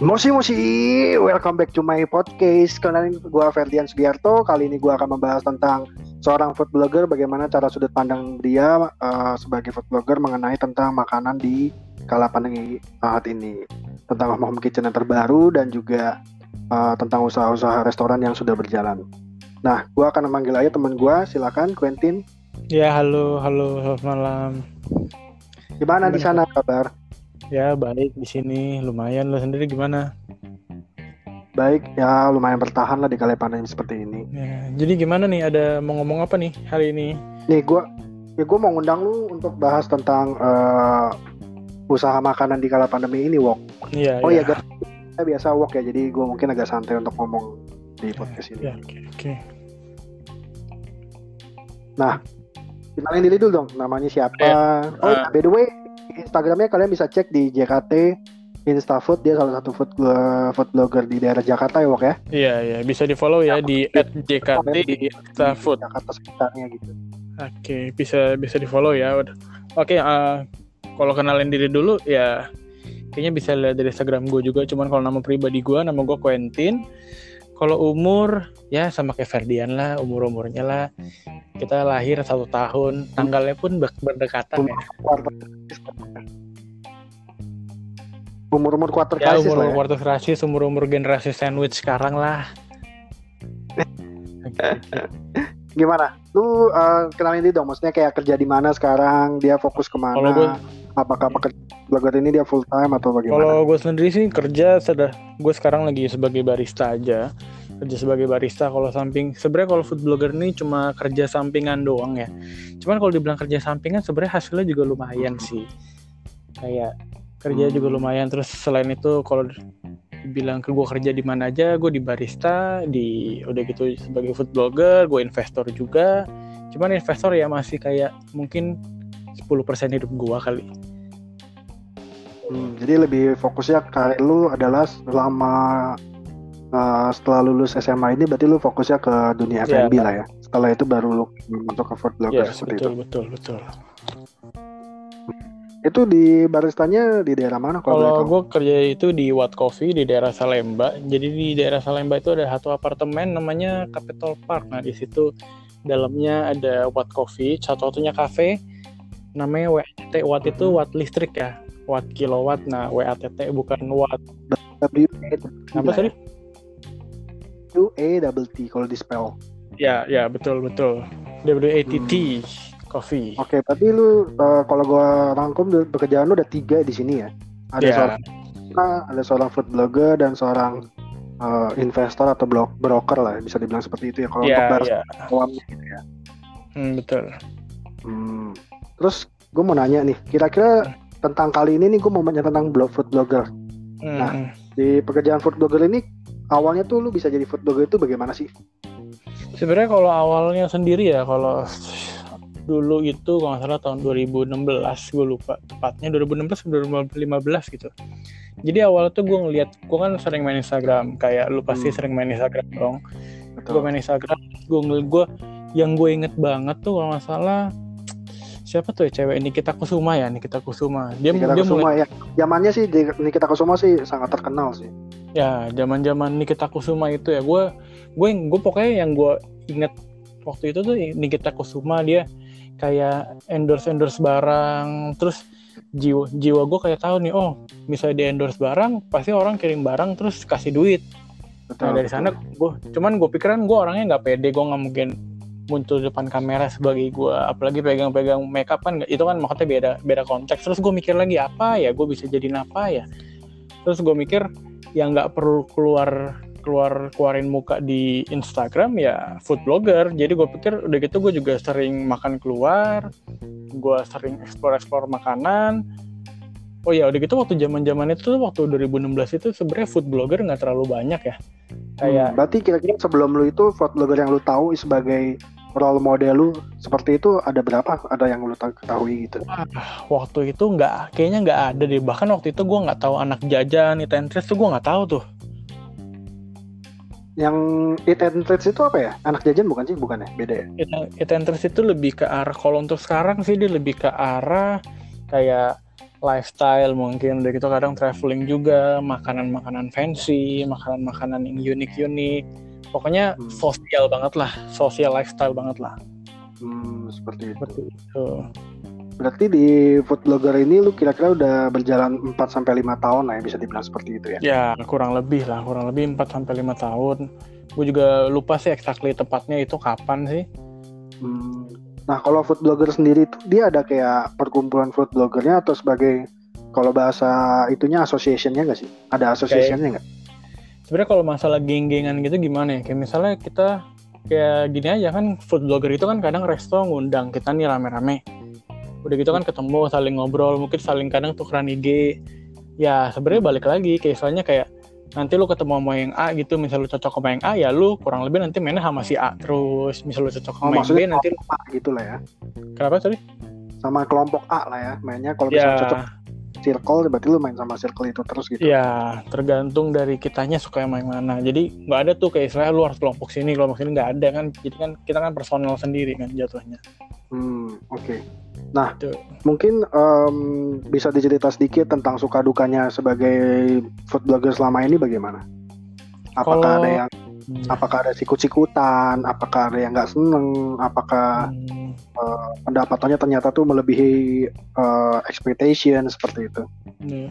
Mosi Mosi, welcome back to my podcast. Kenalin gue Ferdian Sugiarto. Kali ini gue akan membahas tentang seorang food blogger, bagaimana cara sudut pandang dia uh, sebagai food blogger mengenai tentang makanan di kala pandemi saat ini, tentang home kitchen yang terbaru dan juga uh, tentang usaha-usaha restoran yang sudah berjalan. Nah, gue akan memanggil aja teman gue, silakan Quentin. Ya, halo, halo, selamat malam. Gimana di sana kabar? Ya baik di sini lumayan lo sendiri gimana? Baik ya lumayan bertahan lah di kala pandemi seperti ini. Ya, jadi gimana nih ada mau ngomong apa nih hari ini? Nih gue ya gue mau ngundang lu untuk bahas tentang uh, usaha makanan di kala pandemi ini Wok. Iya. Oh iya ya, kita biasa Wok ya jadi gue mungkin agak santai untuk ngomong di podcast ini. Ya, oke. Okay, okay. Nah, kenalin diri dulu dong namanya siapa? Ya. Oh, uh, by the way Instagramnya kalian bisa cek di JKT Instafood dia salah satu food food blogger di daerah Jakarta ya Wok ya? Iya iya. Bisa di follow ya di @jkt Instafood. Jakarta sekitarnya gitu. Oke bisa bisa di follow ya oke uh, kalau kenalin diri dulu ya kayaknya bisa lihat dari Instagram gue juga. Cuman kalau nama pribadi gue nama gue Quentin kalau umur ya sama kayak Ferdian lah umur umurnya lah. Kita lahir satu tahun tanggalnya pun berdekatan ya. Umur umur quarter ya, umur umur ya. quarter crisis umur umur generasi sandwich sekarang lah. Gimana? Lu uh, kenalin dia dong maksudnya kayak kerja di mana sekarang? Dia fokus ke mana kalau gue apakah pekerja blogger ini dia full time atau bagaimana? Kalau gue sendiri sih kerja sudah gue sekarang lagi sebagai barista aja. Kerja sebagai barista kalau samping sebenarnya kalau food blogger ini cuma kerja sampingan doang ya. Cuman kalau dibilang kerja sampingan sebenarnya hasilnya juga lumayan sih. Kayak kerja juga lumayan terus selain itu kalau bilang ke gue kerja di mana aja gue di barista di udah gitu sebagai food blogger gue investor juga. Cuman investor ya masih kayak mungkin 10% hidup gua kali. Hmm, jadi lebih fokusnya karir lu adalah selama uh, setelah lulus SMA ini berarti lu fokusnya ke dunia F&B yeah. lah ya. Setelah itu baru lu masuk ke food blogger yes, seperti betul, itu. Betul, betul, Itu di baristanya di daerah mana kalau gue kerja itu di Watt Coffee di daerah Salemba. Jadi di daerah Salemba itu ada satu apartemen namanya Capital Park. Nah di situ dalamnya ada Watt Coffee, satu-satunya cafe namanya WATT watt itu watt listrik ya watt kilowatt. Nah WATT bukan watt. W apa tadi W A double T kalau di spell ya ya betul betul. W A T T hmm. coffee. Oke okay, berarti lu uh, kalau gua rangkum pekerjaan lu ada tiga di sini ya? Ada yeah. seorang ada seorang food blogger dan seorang uh, investor atau blog broker lah bisa dibilang seperti itu ya kalau yeah, untuk yeah. awamnya gitu ya. Hmm, betul. Hmm. Terus gue mau nanya nih, kira-kira tentang kali ini nih gue mau nanya tentang blog food blogger. Hmm. Nah, di pekerjaan food blogger ini awalnya tuh lu bisa jadi food blogger itu bagaimana sih? Sebenarnya kalau awalnya sendiri ya, kalau dulu itu kalau nggak salah tahun 2016 gue lupa tepatnya 2016 atau 2015 gitu. Jadi awal tuh gue ngeliat, gue kan sering main Instagram, kayak lu pasti hmm. sering main Instagram dong. Gue main Instagram, gue gue yang gue inget banget tuh kalau nggak salah siapa tuh ya cewek? Ini kita Kusuma ya kita Kusuma. Dia Nikita dia Kusuma mulai... ya. Zamannya sih kita Kusuma sih sangat terkenal sih. Ya zaman zaman kita Kusuma itu ya. Gue gue gue pokoknya yang gue inget waktu itu tuh kita Kusuma dia kayak endorse endorse barang. Terus jiwa jiwa gue kayak tahu nih oh misalnya dia endorse barang pasti orang kirim barang terus kasih duit. Betul, nah dari betul. sana gue cuman gue pikiran gue orangnya nggak pede gue nggak mungkin muncul depan kamera sebagai gue apalagi pegang-pegang makeup kan itu kan maksudnya beda beda konteks. Terus gue mikir lagi apa ya gue bisa jadi apa ya? Terus gue mikir yang nggak perlu keluar keluar keluarin muka di Instagram ya food blogger. Jadi gue pikir udah gitu gue juga sering makan keluar gue sering explore explore makanan. Oh ya udah gitu waktu zaman zaman itu waktu 2016 itu sebenarnya food blogger nggak terlalu banyak ya. Kayak hmm, berarti kira-kira sebelum lu itu food blogger yang lu tahu sebagai role model lu seperti itu ada berapa? Ada yang lu ketahui gitu? waktu itu nggak, kayaknya nggak ada deh. Bahkan waktu itu gue nggak tahu anak jajan, it and tuh gue nggak tahu tuh. Yang it and itu apa ya? Anak jajan bukan sih? Bukan ya? Beda ya? It, it and itu lebih ke arah, kalau untuk sekarang sih dia lebih ke arah kayak lifestyle mungkin udah gitu kadang traveling juga makanan-makanan fancy makanan-makanan yang unik-unik pokoknya Hmm. sosial banget lah sosial lifestyle banget lah Hmm, seperti itu. seperti itu Berarti di food blogger ini lu kira-kira udah berjalan 4 sampai 5 tahun lah ya bisa dibilang seperti itu ya. ya kurang lebih lah kurang lebih 4 sampai lima tahun gue juga lupa sih exactly tepatnya itu kapan sih Hmm. Nah, kalau food blogger sendiri tuh dia ada kayak perkumpulan food bloggernya atau sebagai kalau bahasa itunya association-nya nggak sih? Ada association-nya nggak? Sebenarnya kalau masalah geng-gengan gitu gimana ya? Kayak misalnya kita kayak gini aja kan food blogger itu kan kadang resto ngundang kita nih rame-rame. Udah gitu kan ketemu saling ngobrol mungkin saling kadang tukeran IG ya sebenarnya balik lagi kayak misalnya kayak nanti lu ketemu sama yang A gitu misal lu cocok sama yang A ya lu kurang lebih nanti mainnya sama si A terus. Misal lu cocok Oh, sama yang B nanti A gitu lah ya. kenapa tadi Sama kelompok A lah ya. Mainnya kalau ya. misalnya cocok circle berarti lu main sama circle itu terus gitu. ya tergantung dari kitanya suka yang main mana jadi nggak ada tuh kayak istilahnya lu harus kelompok sini kelompok sini nggak ada kan jadi kan kita kan personal sendiri kan jatuhnya Hmm, oke. Nah, Tuh. mungkin em, bisa dicerita sedikit tentang suka dukanya sebagai food blogger selama ini bagaimana? Apakah Kalau- ada yang apakah ada sikut-sikutan, apakah ada yang nggak seneng, apakah Hmm, pendapatannya ternyata tuh melebihi eh, expectation seperti itu. nih.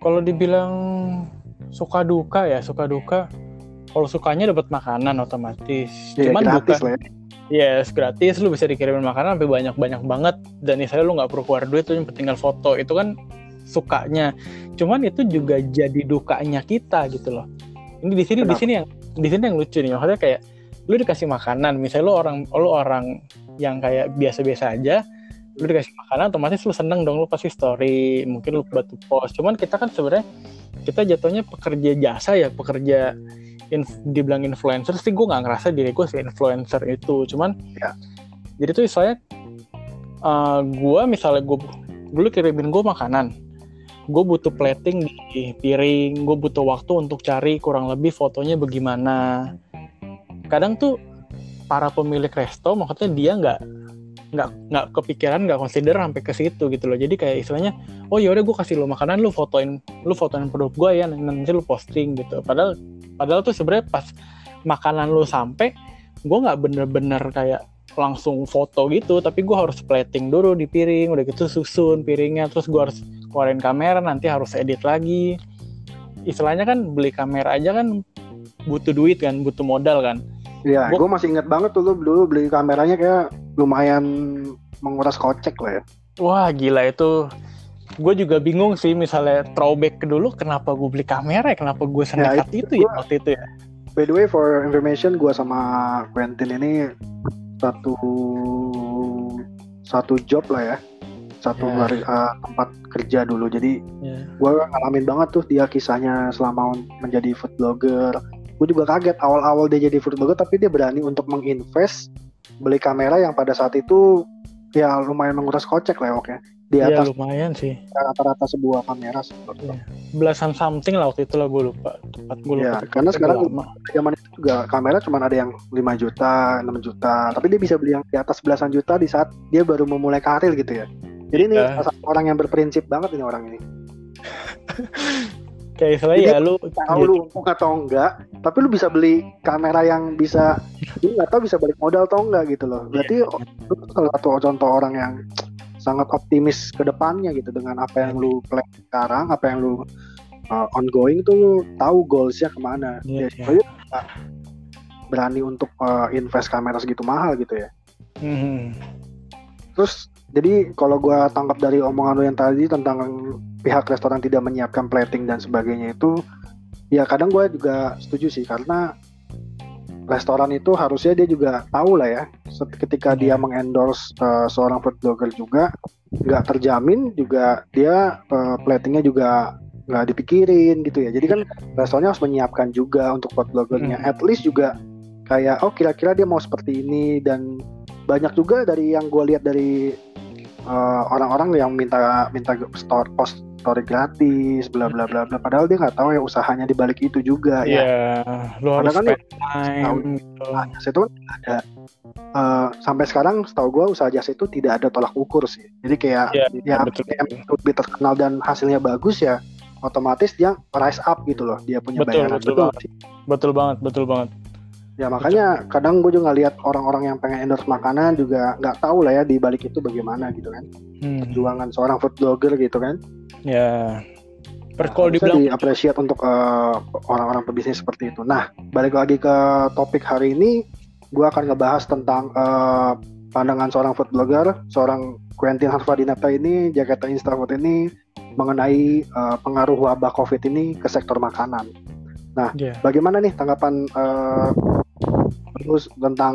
Kalau dibilang suka duka ya suka duka. Kalau sukanya dapat makanan otomatis. Ya, Cuman gratis duka, lah ya. yes gratis lu bisa dikirimin makanan sampai banyak banyak banget. Dan misalnya lu nggak perlu keluar duit tuh yang tinggal foto itu kan sukanya. Cuman itu juga jadi dukanya kita gitu loh. Ini di sini di sini yang di sini yang lucu nih maksudnya kayak lu dikasih makanan misalnya lu orang lu orang yang kayak biasa-biasa aja lu dikasih makanan otomatis lu seneng dong lu pasti story mungkin lu buat post. Cuman kita kan sebenarnya kita jatuhnya pekerja jasa ya pekerja inf- dibilang influencer sih gue nggak ngerasa diri gue sih influencer itu. Cuman Ya. jadi tuh saya gue misalnya gue dulu kirimin gue makanan gue butuh plating di piring gue butuh waktu untuk cari kurang lebih fotonya bagaimana. Kadang tuh para pemilik resto maksudnya dia nggak nggak nggak kepikiran nggak consider sampai ke situ gitu loh. Jadi kayak istilahnya oh yaudah gue kasih lo makanan lu fotoin lu fotoin produk gue ya nanti lu posting gitu. Padahal padahal tuh sebenarnya pas makanan lu sampai gue nggak bener-bener kayak langsung foto gitu. Tapi gue harus plating dulu di piring udah gitu susun piringnya terus gue harus keluarin kamera nanti harus edit lagi. Istilahnya kan beli kamera aja kan butuh duit kan butuh modal kan Iya, gue masih ingat banget tuh lu dulu beli kameranya kayak lumayan menguras kocek lah ya. Wah gila itu gue juga bingung sih misalnya throwback ke dulu kenapa gue beli kamera ya kenapa gue senekat itu itu ya waktu itu ya By the way, for information, gue sama Quentin ini satu satu job lah ya, satu Ya. hari, uh, tempat kerja dulu. Jadi Ya. gue ngalamin banget tuh dia kisahnya selama menjadi food blogger. Gue juga kaget awal-awal dia jadi food blogger, tapi dia berani untuk menginvest beli kamera yang pada saat itu ya lumayan menguras kocek lah ya, oke. Di ya atas lumayan sih rata-rata sebuah kamera itu. belasan something lah waktu itu lah gue lupa tepat gue lupa Ya, karena sekarang lama. zaman itu juga kamera cuma ada yang 5 juta, 6 juta, tapi dia bisa beli yang di atas belasan juta di saat dia baru memulai karir gitu ya. Jadi ini Iya. orang yang berprinsip banget ini orang ini. kayak istilahnya Jadi, ya lu Tahu lu untung atau enggak, tapi lu bisa beli kamera yang bisa lu nggak tahu bisa balik modal atau enggak gitu loh. Berarti lu salah satu contoh orang yang sangat optimis ke depannya gitu dengan apa yang lu plan sekarang, apa yang lu uh, ongoing tuh lu tahu goalsnya ke mana. Iya, Ya, iya. nggak berani untuk uh, invest kamera segitu mahal gitu ya. Hmm. Terus jadi kalau gua tangkap dari omongan lu yang tadi tentang pihak restoran tidak menyiapkan plating dan sebagainya itu ya kadang gue juga setuju sih. Karena restoran itu harusnya dia juga tahu lah ya ketika dia mengendorse uh, seorang food blogger juga nggak terjamin juga dia uh, platingnya juga nggak dipikirin gitu ya. Jadi kan restorannya harus menyiapkan juga untuk food bloggernya. Hmm. at least juga kayak oh kira-kira dia mau seperti ini dan banyak juga dari yang gue lihat dari uh, orang-orang yang minta minta store post story gratis, bla bla bla bla. Padahal dia nggak tahu ya usahanya di balik itu juga Iya, ya. lu harus kan spend time gitu. Nah, itu ada eh, sampai sekarang setahu gue usaha jasa itu tidak ada tolak ukur sih. Jadi kayak Iya, ya betul. yang lebih terkenal dan hasilnya bagus ya otomatis dia rise up gitu loh dia punya Betul, bayaran betul banget. sih. Betul banget, betul banget. Ya makanya kadang gue juga lihat orang-orang yang pengen endorse makanan juga nggak tahu lah ya di balik itu bagaimana gitu kan Hmm. perjuangan seorang food blogger gitu kan. Ya. Per Nah, kalau dibilang di-appreciate untuk eh, orang-orang pebisnis seperti itu. Nah, balik lagi ke topik hari ini, gue akan ngebahas tentang eh, pandangan seorang food blogger, seorang Quentin Harvadinata ini, Jakarta Instafood ini mengenai eh, pengaruh wabah COVID ini ke sektor makanan. ya. Bagaimana nih tanggapan eh, terus tentang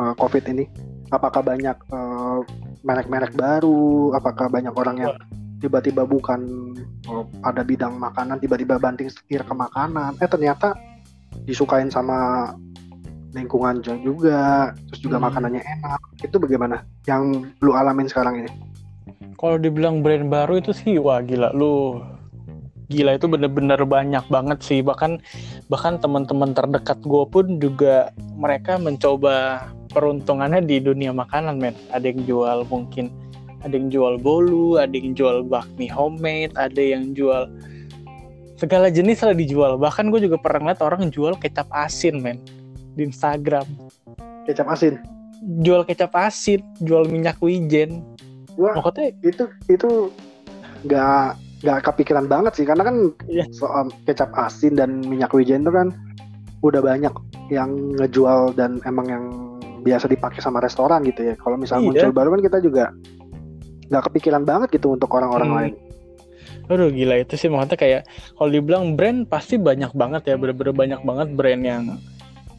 eh, COVID ini? Apakah banyak eh, merek-merek baru? Apakah banyak orang yang tiba-tiba bukan eh, pada bidang makanan, tiba-tiba banting setir ke makanan? Eh ternyata disukain sama lingkungan juga, terus juga Hmm. makanannya enak. Itu bagaimana? Yang lu alamin sekarang ini? Kalau dibilang brand baru itu sih wah gila lu gila itu bener-bener banyak banget sih. Bahkan bahkan teman-teman terdekat gue pun juga mereka mencoba peruntungannya di dunia makanan men. Ada yang jual mungkin ada yang jual bolu ada yang jual bakmi homemade ada yang jual segala jenis lah dijual. Bahkan gue juga pernah ngeliat orang jual kecap asin men di Instagram. Kecap asin. jual kecap asin jual minyak wijen. Wah, maksudnya itu itu nggak nggak kepikiran banget sih karena kan Iya. soal kecap asin dan minyak wijen itu kan udah banyak yang ngejual dan emang yang biasa dipakai sama restoran gitu ya. Kalau misalnya muncul baru kan kita juga nggak kepikiran banget gitu untuk orang-orang Hmm. lain. Aduh gila itu sih. Maksudnya kayak kalau dibilang brand pasti banyak banget ya. Bener-bener banyak banget brand yang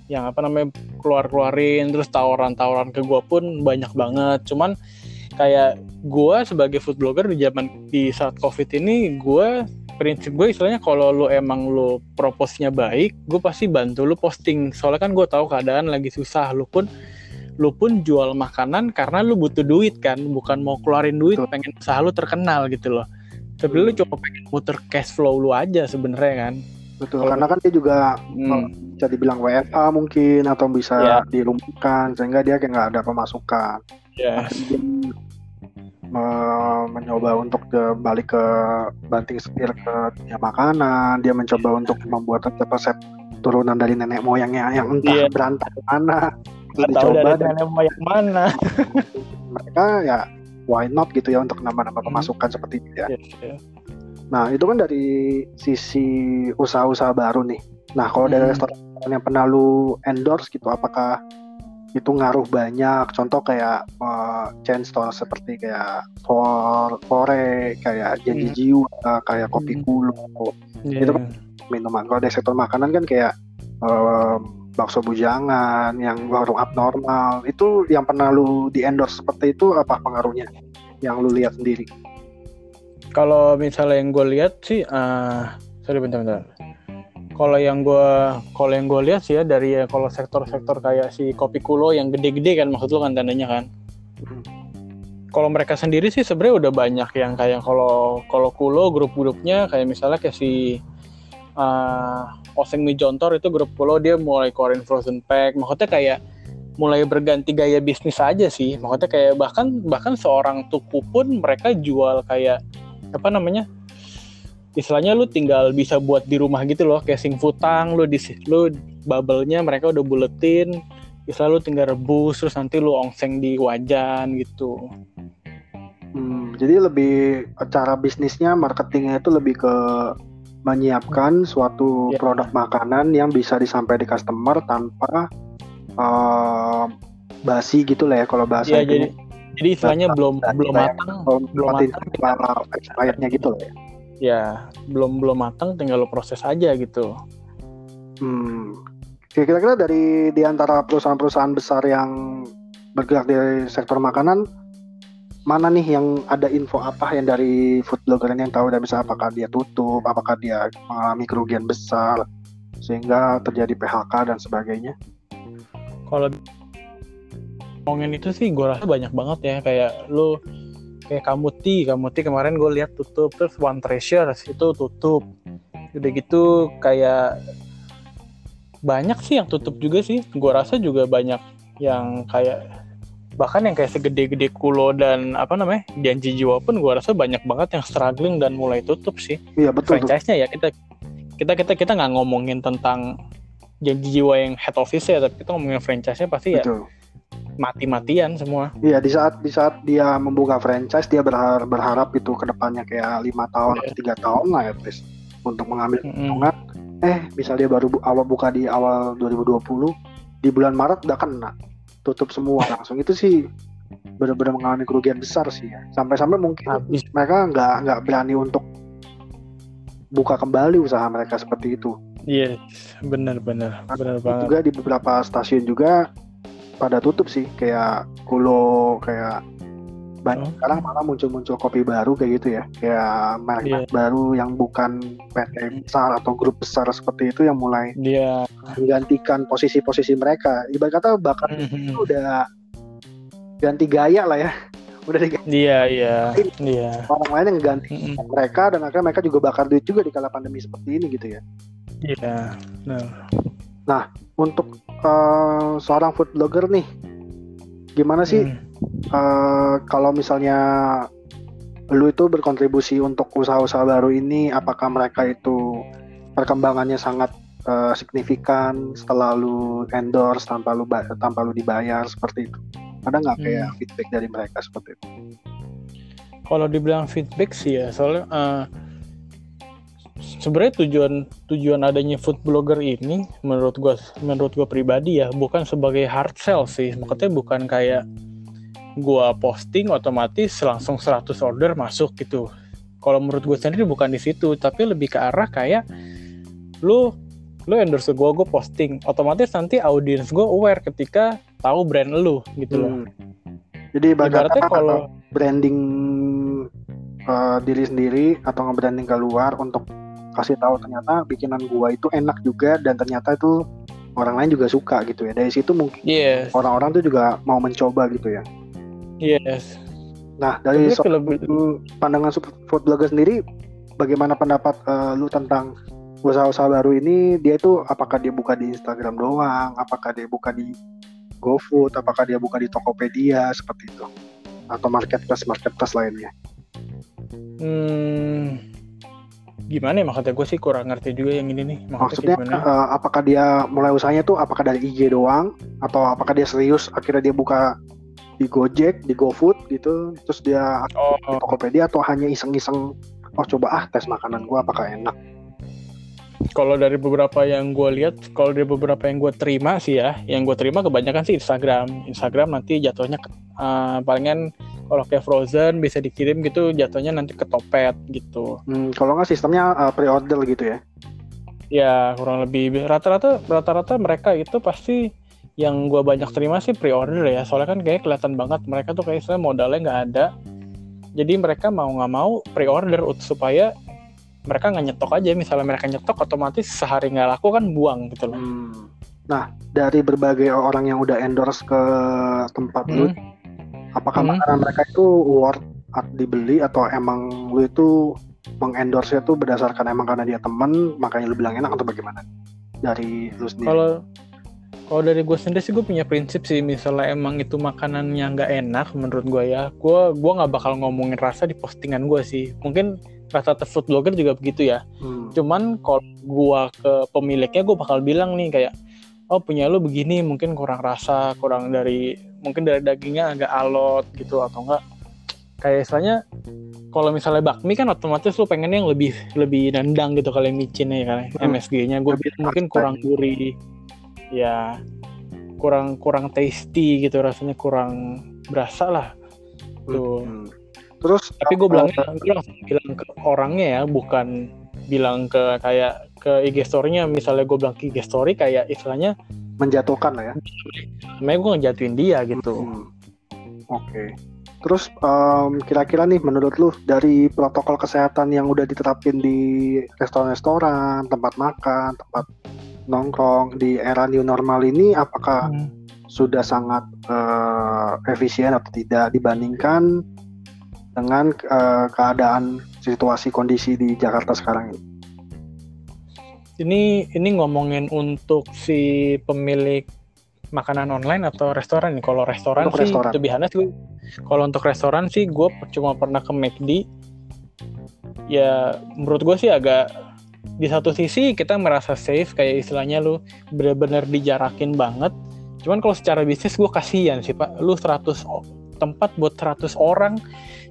yang apa namanya keluar-keluarin. Terus tawaran-tawaran ke gue pun banyak banget. Cuman kayak gue sebagai food blogger di zaman di saat covid ini gue prinsip gue istilahnya kalau lu emang lu proposnya baik gue pasti bantu lu posting. Soalnya kan gue tahu keadaan lagi susah lu pun lu pun jual makanan karena lu butuh duit kan bukan mau keluarin duit pengen usaha lu terkenal gitu loh. Tapi lu cuma pengen muter cash flow lu aja sebenarnya kan. Betul karena kan dia juga Hmm. bisa dibilang WFA mungkin atau bisa Iya. dirumahkan sehingga dia kayak nggak ada pemasukan. Ya dia me- mencoba untuk ke- balik ke banting setir ke dunia makanan dia mencoba untuk membuat resep turunan dari nenek moyangnya yang entah Iya. berantak mana dicoba dari dan nenek moyang mana mereka ya why not gitu ya untuk nambah-nambah Hmm. pemasukan seperti itu ya Iya, iya. nah itu kan dari sisi usaha-usaha baru nih nah kalau dari Hmm. restoran yang pernah lu endorse gitu apakah itu ngaruh banyak contoh kayak eh, chain store seperti kayak for fore kayak janji Hmm. jiwa kayak kopi Hmm. kulo Iya. Itu kan- minuman kalau dari sektor makanan kan kayak em, bakso bujangan yang warung abnormal itu yang pernah lu di endorse seperti itu apa pengaruhnya yang lu lihat sendiri Kalau misalnya yang gue lihat sih, ah sorry bentar-bentar. Kalau yang gue kalau yang gue lihat sih ya dari ya kalau sektor-sektor kayak si kopi kulo yang gede-gede kan maksud lu kan tandanya kan. Hmm. Kalau mereka sendiri sih sebenarnya udah banyak yang kayak kalau kalau kulo grup-grupnya kayak misalnya kayak si ah Oseng Mijontor itu grup kulo dia mulai keluarin frozen pack. Maksudnya kayak mulai berganti gaya bisnis aja sih. Maksudnya kayak bahkan bahkan seorang tuku pun mereka jual kayak apa namanya istilahnya lu tinggal bisa buat di rumah gitu loh kayak sing futang lu di lu bubble-nya mereka udah buletin istilah lu tinggal rebus terus nanti lu ongseng di wajan gitu Hmm, jadi lebih cara bisnisnya marketingnya itu lebih ke menyiapkan suatu Ya. produk makanan yang bisa disampaikan di customer tanpa em, basi gitu lah ya kalau bahasa ya jadi jadi istilahnya belum belum matang belum matang para expirednya gitu lah ya. Ya belum belum matang tinggal lu proses aja gitu Hmm. Kira-kira dari di antara perusahaan-perusahaan besar yang bergerak di sektor makanan, mana nih yang ada info apa yang dari food blogger ini yang tahu dan bisa apakah dia tutup, apakah dia mengalami kerugian besar sehingga terjadi PHK dan sebagainya? kalau ngomongin itu sih gue rasa banyak banget ya kayak lu kayak Kamuti Kamuti kemarin gue lihat tutup terus One Treasures itu tutup. Udah gitu kayak banyak sih yang tutup juga sih. Gue rasa juga banyak yang kayak bahkan yang kayak segede-gede kulo dan apa namanya janji jiwa pun gue rasa banyak banget yang struggling dan mulai tutup sih. Iya betul franchise-nya ya kita kita kita kita nggak ngomongin tentang janji jiwa yang head office ya tapi kita ngomongin franchise-nya pasti ya. Betul mati-matian semua. Iya di saat di saat dia membuka franchise dia berharap berharap itu ke depannya kayak lima tahun atau tiga tahun lah at least untuk mengambil keuntungan. Eh misal dia baru bu- awal buka di awal 2020 di bulan Maret udah kena. Tutup semua langsung. Itu sih benar-benar mengalami kerugian besar sih ya. Sampai-sampai mungkin habis. mereka nggak nggak berani untuk buka kembali usaha mereka seperti itu. iya bener-bener bener banget. Juga di beberapa stasiun juga pada tutup sih kayak Kulo kayak banyak Oh. sekarang malah muncul-muncul kopi baru kayak gitu ya. Kayak merek Iya. baru yang bukan PT besar atau grup besar seperti itu yang mulai dia menggantikan posisi-posisi mereka. Ibarat kata bakar Mhm. itu udah ganti gaya lah ya. Udah diganti. Dia iya iya. Orang lain yang ganti Mhm. mereka dan akhirnya mereka juga bakar duit juga di kala pandemi seperti ini gitu ya. Iya nah untuk eh, seorang food blogger nih gimana sih Hmm. eh, kalau misalnya lu itu berkontribusi untuk usaha-usaha baru ini apakah mereka itu perkembangannya sangat eh, signifikan setelah lu endorse tanpa lu tanpa lu dibayar seperti itu ada nggak kayak Hmm. feedback dari mereka seperti itu kalau dibilang feedback sih ya soalnya eh, sebenarnya tujuan tujuan adanya food blogger ini menurut gua menurut gua pribadi ya bukan sebagai hard sell sih. Maksudnya bukan kayak gua posting otomatis langsung 100 order masuk gitu. Kalau menurut gue sendiri bukan di situ tapi lebih ke arah kayak lu lu endorse gue gue posting. Otomatis nanti audiens gue aware ketika tahu brand lu gitu loh. Hmm. jadi ibarat ibaratnya kalau branding eh, diri sendiri atau nge-branding keluar untuk kasih tahu ternyata bikinan gua itu enak juga dan ternyata itu orang lain juga suka gitu ya. Dari situ mungkin yes. orang-orang tuh juga mau mencoba gitu ya. Yes. Nah dari so- pandangan super food blogger sendiri bagaimana pendapat eh, lu tentang usaha-usaha baru ini? Dia itu apakah dia buka di Instagram doang? Apakah dia buka di GoFood? Apakah dia buka di Tokopedia? Seperti itu. Atau marketplace marketplace lainnya. Hmm, gimana ya? Maksudnya gue sih kurang ngerti juga yang ini nih. Maksudnya, maksudnya gimana? eh, apakah dia mulai usahanya tuh apakah dari IG doang? Atau apakah dia serius akhirnya dia buka di Gojek di GoFood gitu terus dia di oh. Tokopedia atau hanya iseng-iseng oh coba ah tes makanan gua apakah enak? Kalau dari beberapa yang gue lihat kalau dari beberapa yang gue terima sih ya yang gue terima kebanyakan sih Instagram. Instagram nanti jatuhnya eh, palingan kalau kayak Frozen bisa dikirim gitu jatuhnya nanti ke Topet gitu Hmm, kalau nggak sistemnya uh, pre-order gitu ya. ya kurang lebih rata-rata rata-rata mereka itu pasti yang gue banyak terima sih pre-order ya soalnya kan kayak kelihatan banget mereka tuh kayak modalnya nggak ada jadi mereka mau nggak mau pre-order supaya mereka nggak nyetok aja misalnya mereka nyetok otomatis sehari nggak laku kan buang gitu loh Hmm. Nah, dari berbagai orang yang udah endorse ke tempat lu, Hmm. Apakah Hmm. makanan mereka itu worth dibeli atau emang lu itu mengendorse itu berdasarkan emang karena dia temen makanya lu bilang enak atau bagaimana? Dari lu sendiri. Kalau kalau dari gue sendiri sih gue punya prinsip sih misalnya emang itu makanannya nggak enak menurut gue ya gue gua nggak bakal ngomongin rasa di postingan gue sih mungkin rata-rata food blogger juga begitu ya Hmm. cuman kalau gue ke pemiliknya gue bakal bilang nih kayak oh punya lu begini mungkin kurang rasa kurang dari mungkin dari dagingnya agak alot gitu atau enggak. Kayak istilahnya kalau misalnya bakmi kan otomatis lu pengen yang lebih lebih nendang gitu kali micinnya ya kan Hmm. MSG-nya gue mungkin kurang gurih. Ya kurang kurang tasty gitu rasanya kurang berasa lah. Tuh. Hmm. Terus tapi gue bilang gue langsung bilang ke orangnya ya bukan bilang ke kayak ke IG story-nya misalnya gue bilang ke IG story kayak istilahnya menjatuhkan lah ya. namanya gue ngejatuhin dia gitu Hmm. Oke. Terus em, kira-kira nih menurut lu dari protokol kesehatan yang udah diterapin di restoran-restoran, tempat makan, tempat nongkrong di era new normal ini apakah sudah sangat eh, efisien atau tidak dibandingkan dengan uh, keadaan situasi kondisi di Jakarta sekarang ini. Ini ini ngomongin untuk si pemilik makanan online atau restoran nih. Kalau restoran untuk sih restoran. lebih honest Kalau untuk restoran sih gue cuma pernah ke McD. Ya menurut gue sih agak di satu sisi kita merasa safe kayak istilahnya lu bener-bener dijarakin banget. Cuman kalau secara bisnis gue kasihan sih pak. Lu 100 tempat buat 100 orang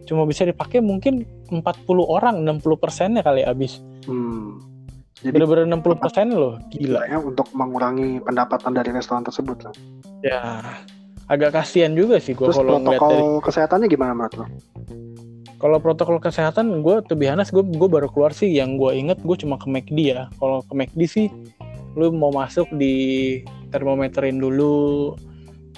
cuma bisa dipakai mungkin 40 orang 60 persennya kali habis hmm. Jadi bener-bener 60 persen loh gila. ya untuk mengurangi pendapatan dari restoran tersebut loh ya agak kasihan juga sih gue kalau protokol dari... kesehatannya gimana menurut lo? Kalau protokol kesehatan gue tuh biasa gue gue baru keluar sih. Yang gue inget gue cuma ke McD ya. Kalau ke McD sih lu mau masuk di termometerin dulu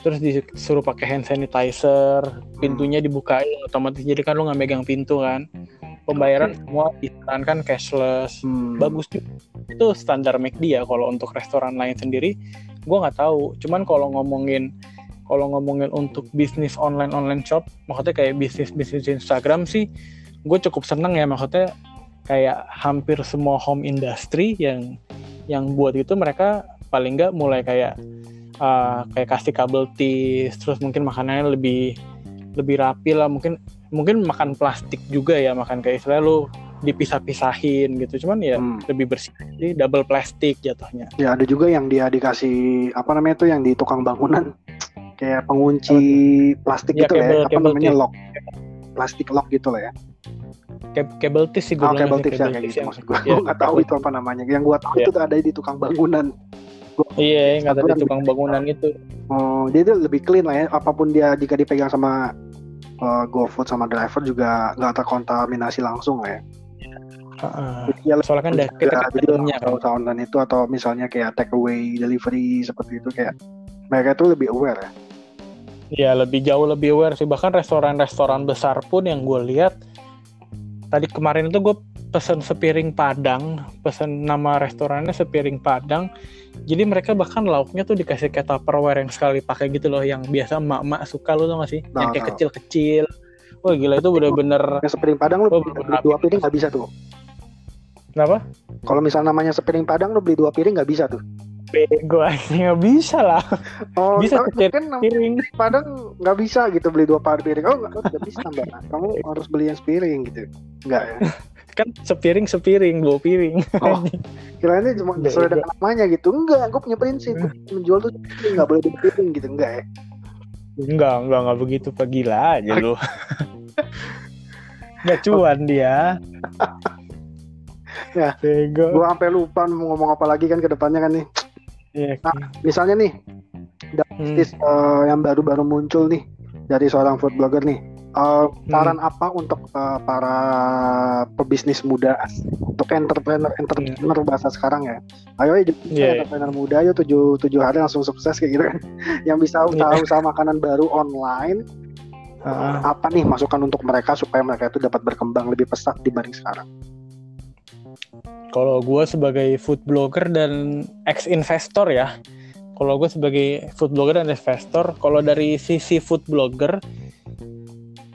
terus disuruh pakai hand sanitizer pintunya dibukain otomatis. Jadi kan lu nggak megang pintu kan pembayaran okay. semua disarankan cashless. Hmm. bagus juga. Itu standar McD ya kalau untuk restoran lain sendiri. Gue nggak tahu. Cuman kalau ngomongin kalau ngomongin untuk bisnis online online shop maksudnya kayak bisnis bisnis Instagram sih gue cukup seneng ya. Maksudnya kayak hampir semua home industry yang yang buat itu mereka paling nggak mulai kayak uh, kayak kasih kabel tis terus mungkin makanannya lebih lebih rapi lah. Mungkin mungkin makan plastik juga ya makan kayak istilah lu dipisah-pisahin gitu. Cuman ya hmm. lebih bersih jadi double plastik jatuhnya. Ya ada juga yang dia dikasih apa namanya tuh yang di tukang bangunan. Kayak pengunci plastik ya, gitu kabel, ya apa namanya lock. Plastik lock gitu lah ya. Kabel tis sih gue oh, kabel tis ya kayak gitu maksud gue ya, nggak tahu itu apa namanya. Yang gue tahu ya. itu ada di tukang bangunan. Iya, nggak ada tukang bangunan itu. Oh, dia itu lebih clean lah ya. Apa pun dia jika dipegang sama uh, GoFood sama driver juga nggak terkontaminasi langsung ya. Uh, ya, soalnya kan kita jadi kalau online itu atau misalnya kayak take away delivery seperti itu kayak mereka itu lebih aware ya. Iya lebih jauh lebih aware sih bahkan restoran-restoran besar pun yang gue lihat tadi kemarin itu gue pesen sepiring padang pesen nama restorannya sepiring padang jadi mereka bahkan lauknya tuh dikasih kayak tupperware yang sekali pakai gitu loh yang biasa emak-emak suka lo tau gak sih nah, yang kayak kecil-kecil wah gila itu bener-bener yang sepiring padang lo beli dua piring nggak bisa tuh kenapa kalau misalnya namanya sepiring padang lo beli dua piring nggak bisa tuh Bego aja nggak bisa lah. Oh, bisa kan piring. Padang nggak bisa gitu beli dua piring. Oh nggak bisa mbak. Kamu harus beli yang sepiring gitu. Enggak ya? kan sepiring sepiring dua piring. Oh. Kiranya cuma sesuai dengan namanya gitu. Enggak gue punya prinsip. Gue menjual tuh nggak boleh dua piring gitu enggak ya? Enggak enggak enggak begitu. Pak gila aja lo nggak cuan dia. Ya gue sampai lupa mau ngomong apa lagi kan ke depannya kan nih. Yeah, nah, misalnya nih hmm. uh, yang baru-baru muncul nih dari seorang food blogger nih Uh, saran hmm. apa untuk uh, para pebisnis muda untuk entrepreneur entrepreneur yeah. bahasa sekarang ya ayo ya yeah. entrepreneur muda ayo tujuh tujuh hari langsung sukses kayak gitu kan yang bisa usaha yeah. usaha makanan baru online uh. apa nih masukan untuk mereka supaya mereka itu dapat berkembang lebih pesat dibanding sekarang kalau gue sebagai food blogger dan ex investor ya kalau gue sebagai food blogger dan investor kalau dari sisi food blogger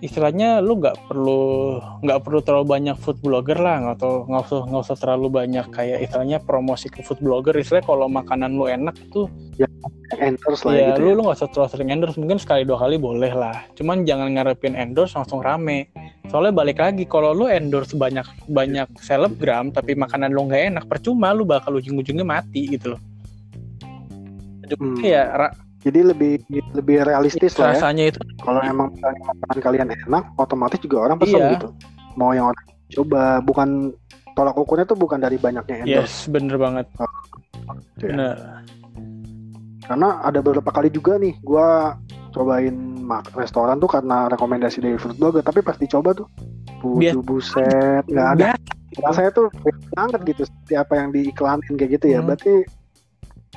istilahnya lu nggak perlu nggak perlu terlalu banyak food blogger lah atau nggak usah nggak usah terlalu banyak kayak istilahnya promosi ke food blogger. Istilahnya kalau makanan lu enak tuh ya endorse lah ya, gitu lu ya. lu nggak usah terlalu sering endorse. Mungkin sekali dua kali boleh lah. Cuman jangan ngarepin endorse langsung rame. Soalnya balik lagi kalau lu endorse banyak banyak selebgram tapi makanan lu nggak enak percuma lu bakal ujung-ujungnya mati gitu loh. Hmm. ya jadi lebih lebih realistis lah ya. Rasanya itu kalau emang makanan kalian enak, otomatis juga orang pesen iya. gitu. Mau yang orang coba bukan tolak ukurnya tuh bukan dari banyaknya endorse. Yes, bener banget. Oh, gitu ya. Karena ada beberapa kali juga nih, gue cobain mak restoran tuh karena rekomendasi dari food blogger, tapi pas dicoba tuh, buju buset, nggak ada. Rasanya tuh banget gitu, seperti apa yang diiklanin kayak gitu ya. Hmm. Berarti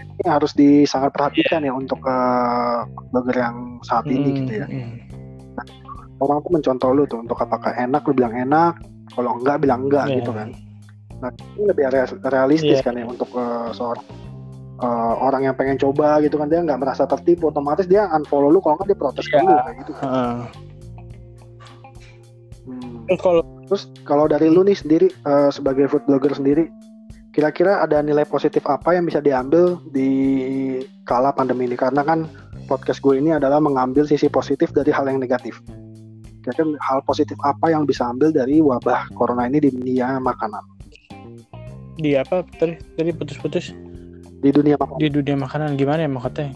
ini harus disangat perhatikan yeah. ya untuk uh, burger yang saat hmm, ini gitu ya. Hmm. Nah, orang tuh mencontoh lu tuh untuk apakah enak lu bilang enak, kalau enggak bilang enggak yeah. gitu kan. Nah ini lebih realistis yeah. kan ya untuk uh, seorang uh, orang yang pengen coba gitu kan dia nggak merasa tertipu otomatis dia unfollow lu kalau nggak dia protes yeah. dulu kayak gitu kan. Uh. Hmm. Terus kalau Terus kalau dari lu nih sendiri eh, sebagai food blogger sendiri, kira-kira ada nilai positif apa yang bisa diambil di kala pandemi ini? Karena kan podcast gue ini adalah mengambil sisi positif dari hal yang negatif. Kira-kira hal positif apa yang bisa ambil dari wabah corona ini di dunia makanan? di apa tadi tadi putus-putus Di dunia makanan. di dunia makanan gimana ya maksudnya?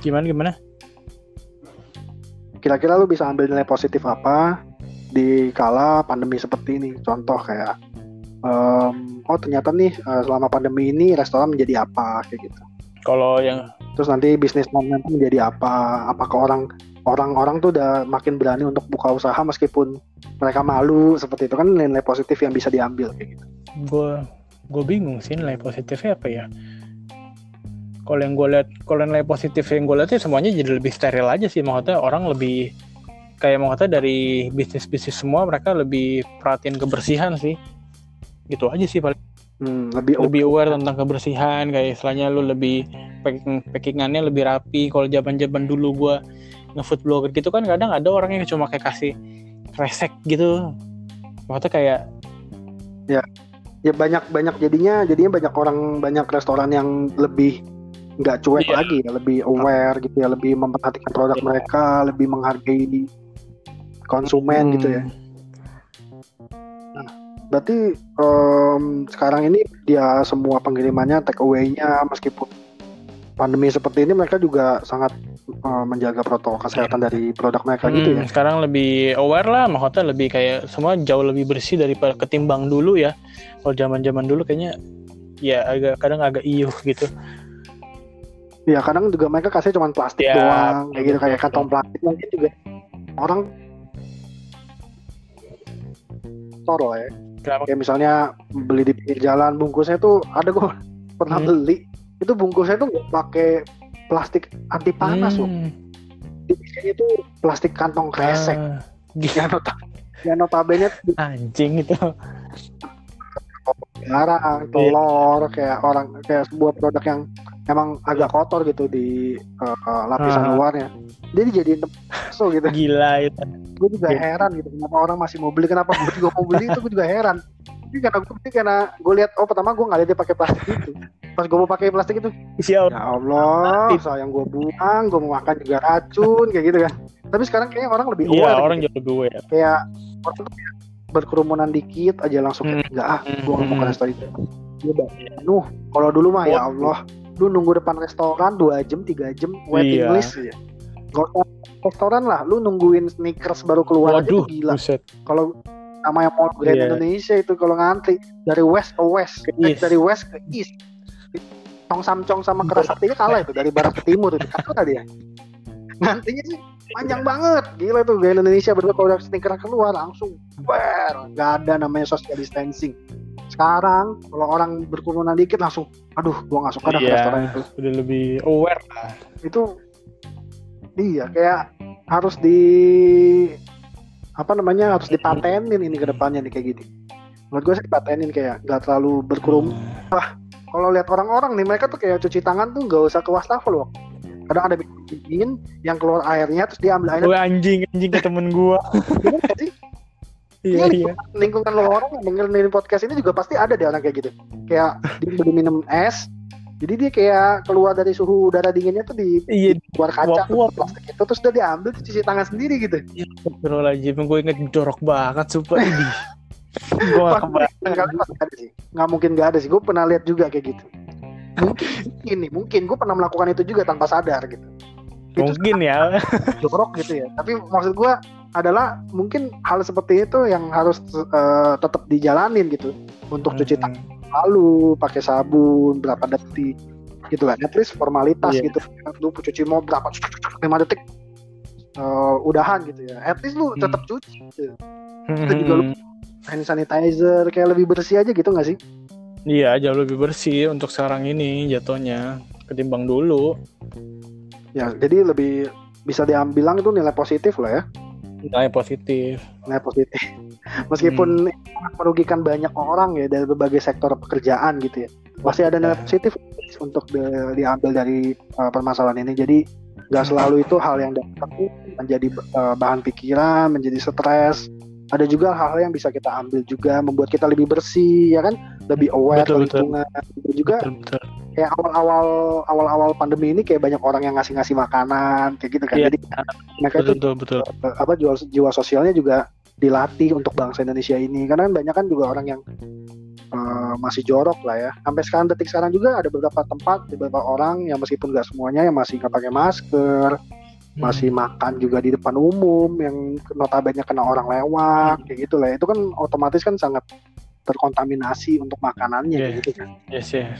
Gimana gimana? Kira-kira lu bisa ambil nilai positif apa di kala pandemi seperti ini? Contoh kayak, em, oh ternyata nih eh, selama pandemi ini restoran menjadi apa kayak gitu. Kalau yang terus nanti bisnis momentum menjadi apa? Apakah orang orang-orang tuh udah makin berani untuk buka usaha meskipun mereka malu seperti itu kan nilai positif yang bisa diambil kayak gitu? Gue gue bingung sih nilai positifnya apa ya. Kalau yang gue lihat kalau nilai positif yang gue lihat sih semuanya jadi lebih steril aja sih. Maksudnya orang lebih kayak maksudnya dari bisnis bisnis semua mereka lebih perhatian kebersihan sih gitu aja sih paling. Hmm, lebih lebih aware tentang kebersihan kayak istilahnya lu lebih packing packingannya lebih rapi. Kalau zaman zaman dulu gua ngefood blogger gitu kan kadang ada orang yang cuma kayak kasih resek gitu. Maksudnya kayak ya banyak banyak jadinya jadinya banyak orang banyak restoran yang lebih nggak cuek Iya. lagi ya lebih aware gitu ya lebih memperhatikan produk Iya. mereka lebih menghargai konsumen hmm, gitu ya berarti em, sekarang ini dia semua pengirimannya take away-nya meskipun pandemi seperti ini mereka juga sangat eh, menjaga protokol kesehatan dari produk mereka gitu ya? hmm, sekarang lebih aware lah maksudnya lebih kayak semua jauh lebih bersih daripada ketimbang dulu ya. Kalau zaman zaman dulu kayaknya ya agak kadang agak iuh gitu. Ya kadang juga mereka kasih cuma plastik Ya, doang kayak gitu kayak kantong plastik mungkin juga orang toro ya Kenapa? kayak misalnya beli di pinggir jalan bungkusnya tuh ada gue pernah Hmm. beli itu bungkusnya tuh nggak pakai plastik anti panas loh Hmm, Isinya itu plastik kantong kresek ah, gila, yang nota yang notabene anjing itu Iya. telur kayak orang kayak sebuah produk yang emang agak kotor gitu di uh, lapisan Ah. luarnya dia dijadiin bakso gitu. Gila itu. Gue juga Iya. heran gitu kenapa orang masih mau beli kenapa gue juga mau beli itu gue juga heran. Ini karena gue beli karena gue lihat oh pertama gue nggak lihat dia pakai plastik itu. Pas gue mau pakai plastik itu siapa ya Allah sayang gue buang gue mau makan juga racun kayak gitu kan. Tapi sekarang kayaknya orang lebih iya aware orang gitu. jauh lebih aware. Kayak orang tuh berkerumunan dikit aja langsung Hmm. kayak, enggak ah gue nggak mau ke Hmm. restoran itu. Dia nuh kalau dulu mah ya Allah lu nunggu depan restoran dua jam tiga jam waiting Iya. list ya Gak usah restoran lah. Lu nungguin sneakers baru keluar waduh tuh gila. buset. Kalau sama yang mau Grand Iya. Indonesia itu kalau ngantri dari west ke west Ke eh, east. dari west ke east. Cong Samcong sama Kerasaktinya kalah itu dari barat ke timur itu. Kalah dia? Ngantrinya sih panjang banget. Gila tuh Grand Indonesia berdua kalau udah sneaker keluar langsung ber nggak ada namanya social distancing. Sekarang kalau orang berkerumunan dikit langsung aduh gua nggak suka dah Iya. restoran itu. udah lebih aware lah. Itu iya kayak harus di apa namanya harus dipatenin ini ke depannya nih kayak gini menurut gue sih dipatenin kayak nggak terlalu berkerumun kalau lihat orang-orang nih mereka tuh kayak cuci tangan tuh nggak usah ke wastafel loh kadang ada bikin yang keluar airnya terus dia ambil airnya. Gue anjing anjing ke temen gua. Bener nggak sih? Iya iya lingkungan lo orang yang dengerin podcast ini juga pasti ada deh orang kayak gitu. Kayak dia beli minum es jadi dia kayak keluar dari suhu udara dinginnya tuh di iya luar kaca Uap-uap. plastik itu terus dia diambil cuci tangan sendiri gitu Astagfirullahaladzim gue inget jorok banget sumpah ini gue gak sih. Mungkin nggak ada sih. Gue pernah lihat juga kayak gitu. Mungkin ini, mungkin gue pernah melakukan itu juga tanpa sadar gitu. Itu mungkin ya jorok gitu ya. Tapi maksud gue adalah mungkin hal seperti itu yang harus eh, tetap dijalanin gitu. Untuk cuci tangan lalu pakai sabun berapa detik gitu kan. At least formalitas Iya. gitu. Lu cuci mau berapa? 5 detik. eh, udahan gitu ya. At least lu Hmm. tetap cuci gitu. Itu juga lu hand sanitizer kayak lebih bersih aja gitu nggak sih? iya jauh lebih bersih untuk sekarang ini jatuhnya ketimbang dulu Ya, jadi lebih bisa diambil itu nilai positif lah ya, nilai positif nilai positif. Meskipun sangat merugikan banyak orang ya dari berbagai sektor pekerjaan gitu ya, pasti ada nilai Ya. positif untuk di- diambil dari uh, permasalahan ini. Jadi nggak selalu itu hal yang dapat menjadi uh, bahan pikiran menjadi stres ada juga hal-hal yang bisa kita ambil juga membuat kita lebih bersih ya kan lebih aware betul, lingkungan betul. juga betul, betul. kayak awal-awal awal-awal pandemi ini kayak banyak orang yang ngasih-ngasih makanan kayak gitu kan iya, jadi mereka betul, itu betul, betul. apa jual jiwa sosialnya juga dilatih untuk bangsa Indonesia ini karena kan banyak kan juga orang yang uh, masih jorok lah ya sampai sekarang detik sekarang juga ada beberapa tempat beberapa orang yang meskipun nggak semuanya yang masih nggak pakai masker hmm. masih makan juga di depan umum yang notabene kena orang lewat kayak gitu lah itu kan otomatis kan sangat terkontaminasi untuk makanannya yeah. gitu kan yes yes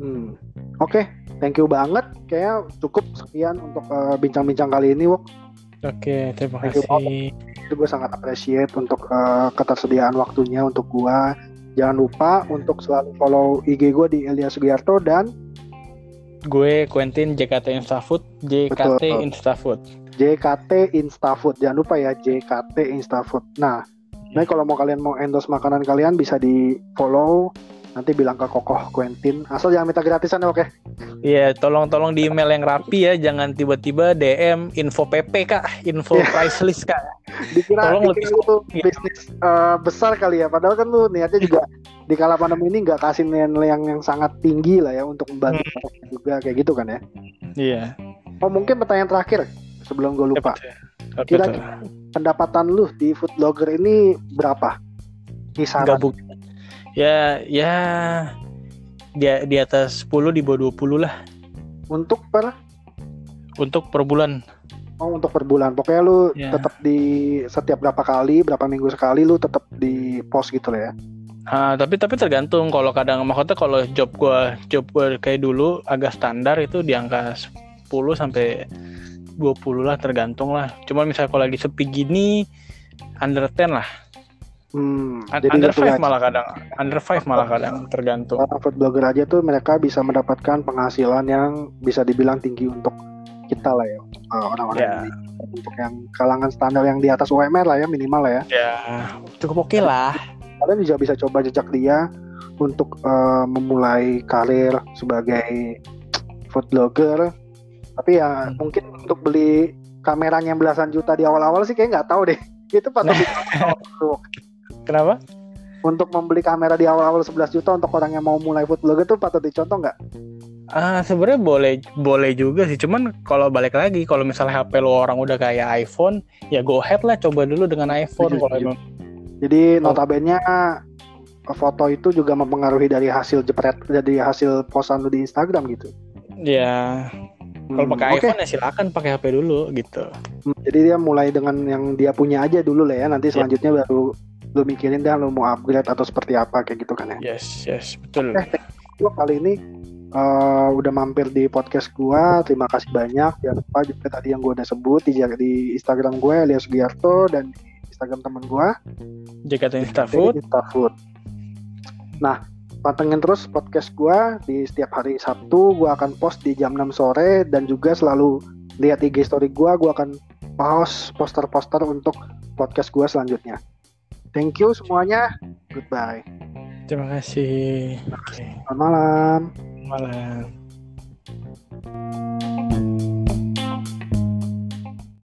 hmm. oke okay. thank you banget kayak cukup sekian untuk uh, bincang-bincang kali ini Wok Oke, terima kasih. Itu gue sangat appreciate untuk uh, ketersediaan waktunya untuk gue. Jangan lupa untuk selalu follow IG gue di Elia Sugiarto dan gue Quentin JKT Instafood, JKT Betul. Instafood. JKT Instafood. Jangan lupa ya JKT Instafood. Nah, Nah, kalau mau kalian mau endorse makanan kalian bisa di follow nanti bilang ke Kokoh Quentin. Asal jangan minta gratisan ya oke iya tolong tolong di email yang rapi ya. Jangan tiba-tiba DM info PP kak. Info yeah. price list kak. Dikira, tolong dikira lebih itu ya. bisnis uh, besar kali ya. Padahal kan lu niatnya juga di kala pandemi ini nggak kasih nilai yang yang sangat tinggi lah ya untuk membantu hmm. juga kayak gitu kan ya? Iya. Oh mungkin pertanyaan terakhir sebelum gue lupa. Kira-kira pendapatan lu di food blogger ini berapa? Kisaran. Gabung ya ya di di atas 10 di bawah 20 lah untuk per untuk per bulan oh untuk per bulan pokoknya lu ya. tetap di setiap berapa kali berapa minggu sekali lu tetap di post gitu lah ya Uh, tapi tapi tergantung kalau kadang maksudnya kalau job gua job gua kayak dulu agak standar itu di angka 10 sampai 20 lah tergantung lah. Cuma misalnya kalau lagi sepi gini under 10 lah. Hmm, jadi under five malah kadang, under five malah kadang tergantung. Food blogger aja tuh mereka bisa mendapatkan penghasilan yang bisa dibilang tinggi untuk kita lah ya, uh, orang-orang yeah. ini. Untuk yang kalangan standar yang di atas UMR lah ya minimal lah ya. Ya, cukup oke okay lah. Kalian juga bisa coba jejak dia untuk uh, memulai karir sebagai food blogger. Tapi ya hmm. mungkin untuk beli kameranya yang belasan juta di awal-awal sih kayak nggak tahu deh. Itu patut Kenapa? Untuk membeli kamera di awal-awal 11 juta untuk orang yang mau mulai food blogger tuh patut dicontoh nggak? Ah, sebenarnya boleh boleh juga sih. Cuman kalau balik lagi, kalau misalnya HP lo orang udah kayak iPhone, ya go ahead lah coba dulu dengan iPhone kalau emang. Jadi notabene foto itu juga mempengaruhi dari hasil jepret dari hasil posan lu di Instagram gitu. Ya. Kalau hmm, pakai okay. iPhone ya silakan pakai HP dulu gitu. Hmm, jadi dia mulai dengan yang dia punya aja dulu lah ya. Nanti ya. selanjutnya yeah. baru lu mikirin dah lu mau upgrade atau seperti apa kayak gitu kan ya? Yes yes betul. Eh gua kali ini uh, udah mampir di podcast gua. Terima kasih banyak. Jangan lupa juga tadi yang gua udah sebut di, di Instagram gue Elias Giarto dan di Instagram temen gua Jakarta Instafood. Instafood. Nah pantengin terus podcast gua. Di setiap hari Sabtu gua akan post di jam 6 sore dan juga selalu lihat IG story gua. Gua akan post poster-poster untuk podcast gua selanjutnya Thank you semuanya. Goodbye. Terima kasih. Selamat malam. Malam.